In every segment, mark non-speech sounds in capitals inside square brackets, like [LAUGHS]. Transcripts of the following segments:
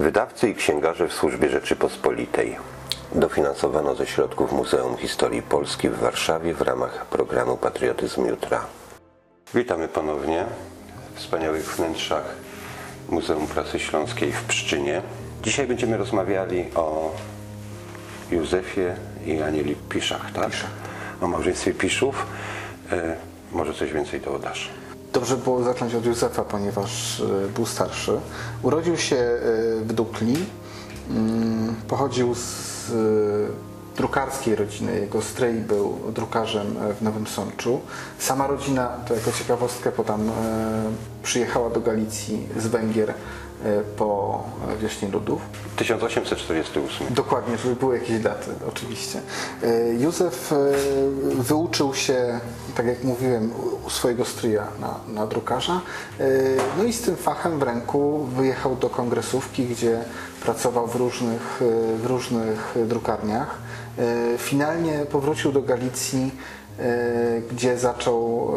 Wydawcy i księgarze w służbie Rzeczypospolitej. Dofinansowano ze środków Muzeum Historii Polski w Warszawie w ramach programu Patriotyzm Jutra. Witamy ponownie w wspaniałych wnętrzach Muzeum Prasy Śląskiej w Pszczynie. Dzisiaj będziemy rozmawiali o Józefie i Anieli Piszach, tak? O małżeństwie Piszów. E, może coś więcej dodasz? Dobrze było zacząć od Józefa, ponieważ e, był starszy. Urodził się e, w Dukli. Mm, Pochodził z e, drukarskiej rodziny. Jego stryj był drukarzem w Nowym Sączu. Sama rodzina, to jako ciekawostkę podam, przyjechała do Galicji z Węgier po wiośnie ludów. 1848. Dokładnie, żeby były jakieś daty, oczywiście. E, Józef e, wyuczył się, tak jak mówiłem, u- swojego stryja na, na drukarza. No i z tym fachem w ręku wyjechał do kongresówki, gdzie pracował w różnych, w różnych drukarniach. Finalnie powrócił do Galicji, gdzie zaczął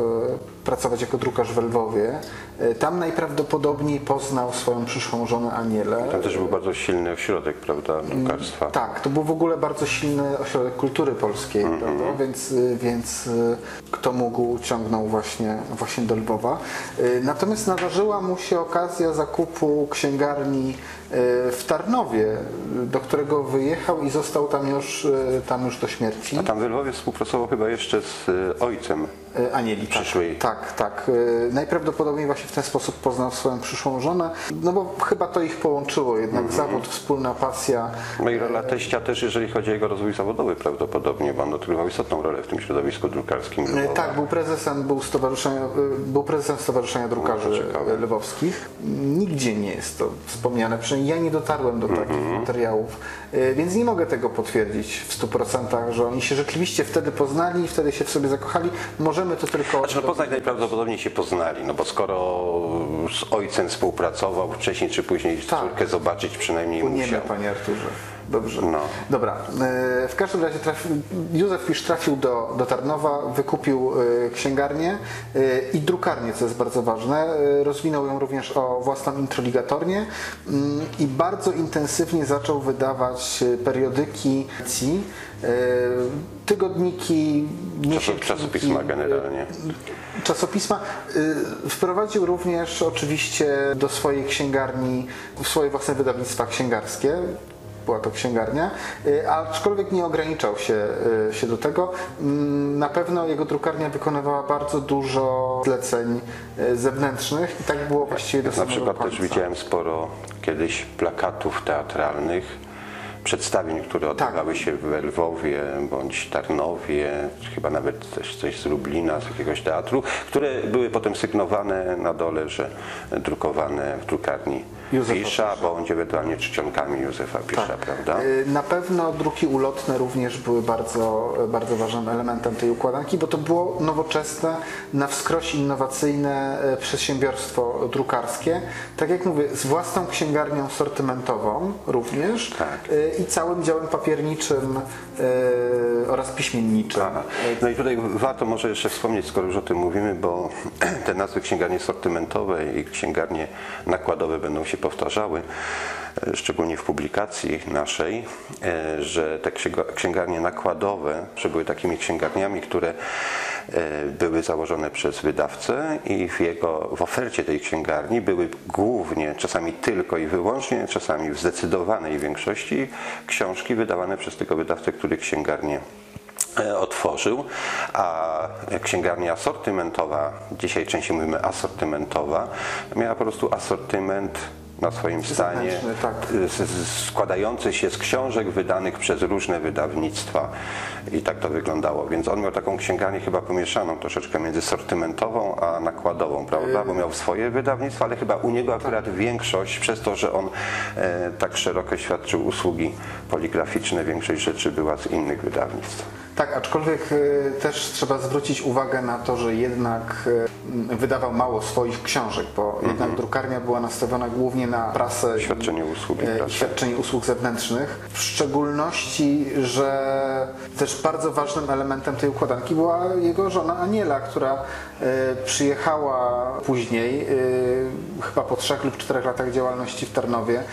pracować jako drukarz w Lwowie. E, Tam najprawdopodobniej poznał swoją przyszłą żonę Anielę. Tam też był bardzo silny ośrodek, prawda, drukarstwa. Tak, to był w ogóle bardzo silny ośrodek kultury polskiej, prawda? Więc, y, więc y, kto mógł, ciągnął właśnie, właśnie do Lwowa. Y, Natomiast nadarzyła mu się okazja zakupu księgarni y, w Tarnowie, do którego wyjechał i został tam już, tam już do śmierci. A tam w Lwowie współpracował chyba jeszcze z ojcem. Anieli, tak. Przyszłej. Tak, tak. Y, Najprawdopodobniej właśnie w ten sposób poznał swoją przyszłą żonę, no bo chyba to ich połączyło, jednak zawód, wspólna pasja. No i rola teścia też, jeżeli chodzi o jego rozwój zawodowy prawdopodobnie, bo on odgrywał istotną rolę w tym środowisku drukarskim. E, Lwowa. Tak, był prezesem, był, stowarzyszenia, e, był prezesem Stowarzyszenia Drukarzy No, Lwowskich. Nigdzie nie jest to wspomniane, przynajmniej ja nie dotarłem do takich Mhm. materiałów, więc nie mogę tego potwierdzić w 100%, że oni się rzeczywiście wtedy poznali, wtedy się w sobie zakochali. Możemy to tylko... Znaczy, no Poznań najprawdopodobniej się poznali, no bo skoro z ojcem współpracował, wcześniej czy później Tak. córkę zobaczyć przynajmniej Płyniemy, musiał. panie Arturze. Dobrze. No. Dobra. e, W każdym razie Józef Pisz trafił do, do Tarnowa, wykupił e, księgarnię e, i drukarnię, co jest bardzo ważne. Rozwinął ją również o własną introligatornię mm, i bardzo intensywnie zaczął wydawać periodyki, tygodniki, miesięczniki. Czasopisma generalnie. Czasopisma. Wprowadził również oczywiście do swojej księgarni swoje własne wydawnictwa księgarskie. Była to księgarnia, y, aczkolwiek nie ograniczał się, y, się do tego. Mm, Na pewno jego drukarnia wykonywała bardzo dużo zleceń y, zewnętrznych i tak było właściwie do Na samego przykład też końca. widziałem sporo kiedyś plakatów teatralnych, przedstawień, które odbywały się w Lwowie bądź Tarnowie, chyba nawet też coś z Lublina, z jakiegoś teatru, które były potem sygnowane na dole, że drukowane w drukarni Józefa Pisza, bądź ewentualnie czcionkami Józefa Pisza, prawda? Y, Na pewno druki ulotne również były bardzo, bardzo ważnym elementem tej układanki, bo to było nowoczesne, na wskroś innowacyjne e, przedsiębiorstwo drukarskie. Tak jak mówię, z własną księgarnią sortymentową również Tak. y, i całym działem papierniczym y, oraz piśmienniczym. Aha. No i tutaj warto może jeszcze wspomnieć, skoro już o tym mówimy, bo [CLEARS THROAT] te nazwy księgarnie sortymentowe i księgarnie nakładowe będą się powtarzały, e, szczególnie w publikacji naszej, e, że te księga- księgarnie nakładowe, że były takimi księgarniami, które e, były założone przez wydawcę i w jego w ofercie tej księgarni były głównie, czasami tylko i wyłącznie, czasami w zdecydowanej większości książki wydawane przez tego wydawcę, który księgarnię otworzył, a księgarnia asortymentowa, dzisiaj częściej mówimy asortymentowa, miała po prostu asortyment na swoim stanie, tak. z- składający się z książek wydanych przez różne wydawnictwa i tak to wyglądało. Więc on miał taką księgarnię chyba pomieszaną troszeczkę między sortymentową a nakładową, prawda? Bo miał swoje wydawnictwa, ale chyba u niego akurat większość, przez to, że on e, tak szeroko świadczył usługi poligraficzne, większość rzeczy była z innych wydawnictw. Tak, aczkolwiek e, też trzeba zwrócić uwagę na to, że jednak e, wydawał mało swoich książek, bo jednak drukarnia była nastawiona głównie na prasę Świadczenie usług i e, i świadczenie usług zewnętrznych. W szczególności, że też bardzo ważnym elementem tej układanki była jego żona Aniela, która przyjechała później, chyba po trzech lub czterech latach działalności w Tarnowie.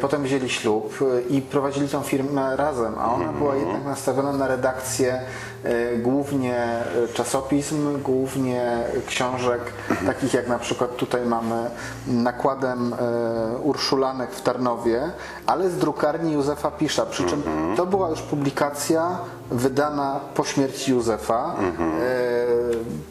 Potem wzięli ślub i prowadzili tą firmę razem, a ona była jednak nastawiona na redakcję e, głównie e, czasopism, głównie książek, takich jak na przykład tutaj mamy nakładem e, Urszulanek w Tarnowie, ale z drukarni Józefa Pisza. Przy czym to była już publikacja wydana po śmierci Józefa, e,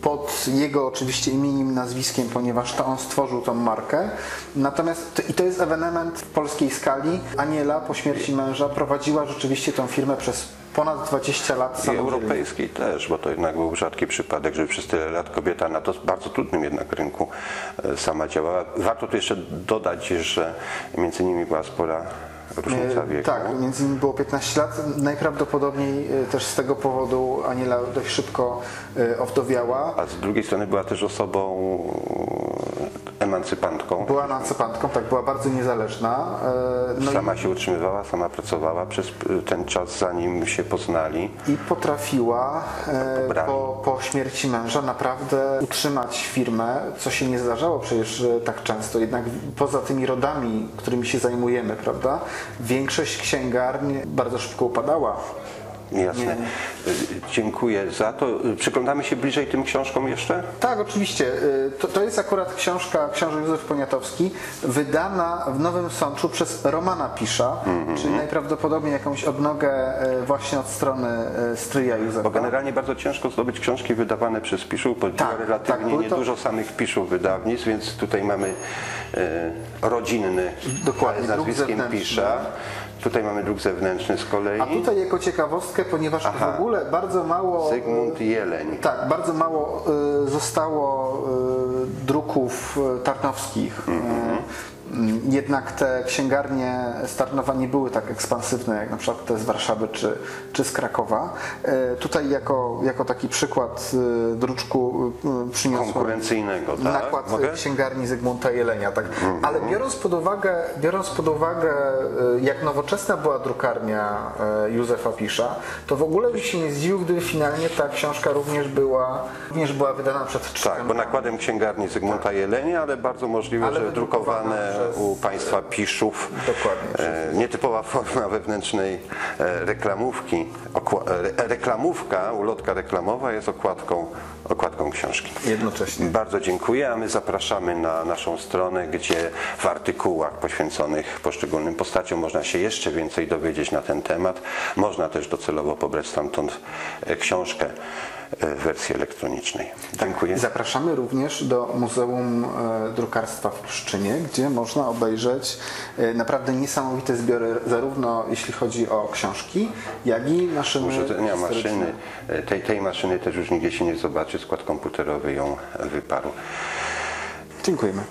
pod jego oczywiście imieniem, nazwiskiem, ponieważ to on stworzył tą markę. Natomiast to, i to jest ewenement w polskiej skali. Aniela po śmierci męża prowadziła rzeczywiście tą firmę przez ponad 20 lat I samodzielnie. europejskiej też, bo to jednak był rzadki przypadek, żeby przez tyle lat kobieta na to bardzo trudnym jednak rynku e, sama działała. Warto tu jeszcze dodać, że między nimi była spora różnica E, wieku. Tak, między nimi było 15 lat. Najprawdopodobniej e, też z tego powodu Aniela dość szybko owdowiała. A z drugiej strony była też osobą emancypantką. Była emancypantką, tak, była bardzo niezależna. e, No sama się utrzymywała, sama pracowała przez e, ten czas, zanim się poznali. i, i potrafiła e, Pobrali. po, po śmierci męża naprawdę utrzymać firmę, co się nie zdarzało przecież tak często. Jednak poza tymi rodami, którymi się zajmujemy, prawda, większość księgarni bardzo szybko upadała. Jasne. E, Dziękuję za to. E, Przyglądamy się bliżej tym książkom jeszcze? Tak, oczywiście. Y, To, to jest akurat książka, książę Józef Poniatowski, wydana w Nowym Sączu przez Romana Pisza, Mhm. czyli najprawdopodobniej jakąś odnogę y, właśnie od strony y, stryja Józefa. Bo generalnie bardzo ciężko zdobyć książki wydawane przez Piszów, bo działa tak, relatywnie to- niedużo samych Piszów wydawnictw, więc tutaj mamy e, rodzinny Dokładnie, z nazwiskiem. Pisza. Tutaj mamy druk zewnętrzny z kolei. A tutaj jako ciekawostkę, ponieważ Aha. w ogóle bardzo mało... Zygmunt Jeleń. Tak, bardzo mało y, zostało y, druków tarnowskich. Y, Jednak te księgarnie z Tarnowa nie były tak ekspansywne jak na przykład te z Warszawy czy, czy z Krakowa. Y, Tutaj jako, jako taki przykład y, druczku y, przyniosłem Konkurencyjnego, tak? nakład Mogę? księgarni Zygmunta Jelenia. Tak. Ale biorąc pod uwagę, biorąc pod uwagę jak nowoczesna była drukarnia Józefa Pisza, to w ogóle bym się nie zdziwił, gdyby finalnie ta książka również była, również była wydana przed czasem. Tak, bo nakładem księgarni Zygmunta Jelenia, ale bardzo możliwe, Ale że drukowane przez- u państwa Piszów. Dokładnie. E, Nietypowa forma [LAUGHS] wewnętrznej e, reklamówki. Okła- re- reklamówka, ulotka reklamowa jest okładką, okładką książki. Jednocześnie. Bardzo dziękuję, a my zapraszamy na naszą stronę, gdzie w artykułach poświęconych poszczególnym postaciom można się jeszcze więcej dowiedzieć na ten temat. Można też docelowo pobrać stamtąd e, książkę e, w wersji elektronicznej. Dziękuję. Zapraszamy również do Muzeum e, Drukarstwa w Pszczynie, gdzie można obejrzeć e, naprawdę niesamowite zbiory, zarówno jeśli chodzi o książki, jak i maszyny historyczne. maszyny. E, Tej, tej maszyny też już nigdzie się nie zobaczy. Skład komputerowy ją wyparł. Dziękujemy.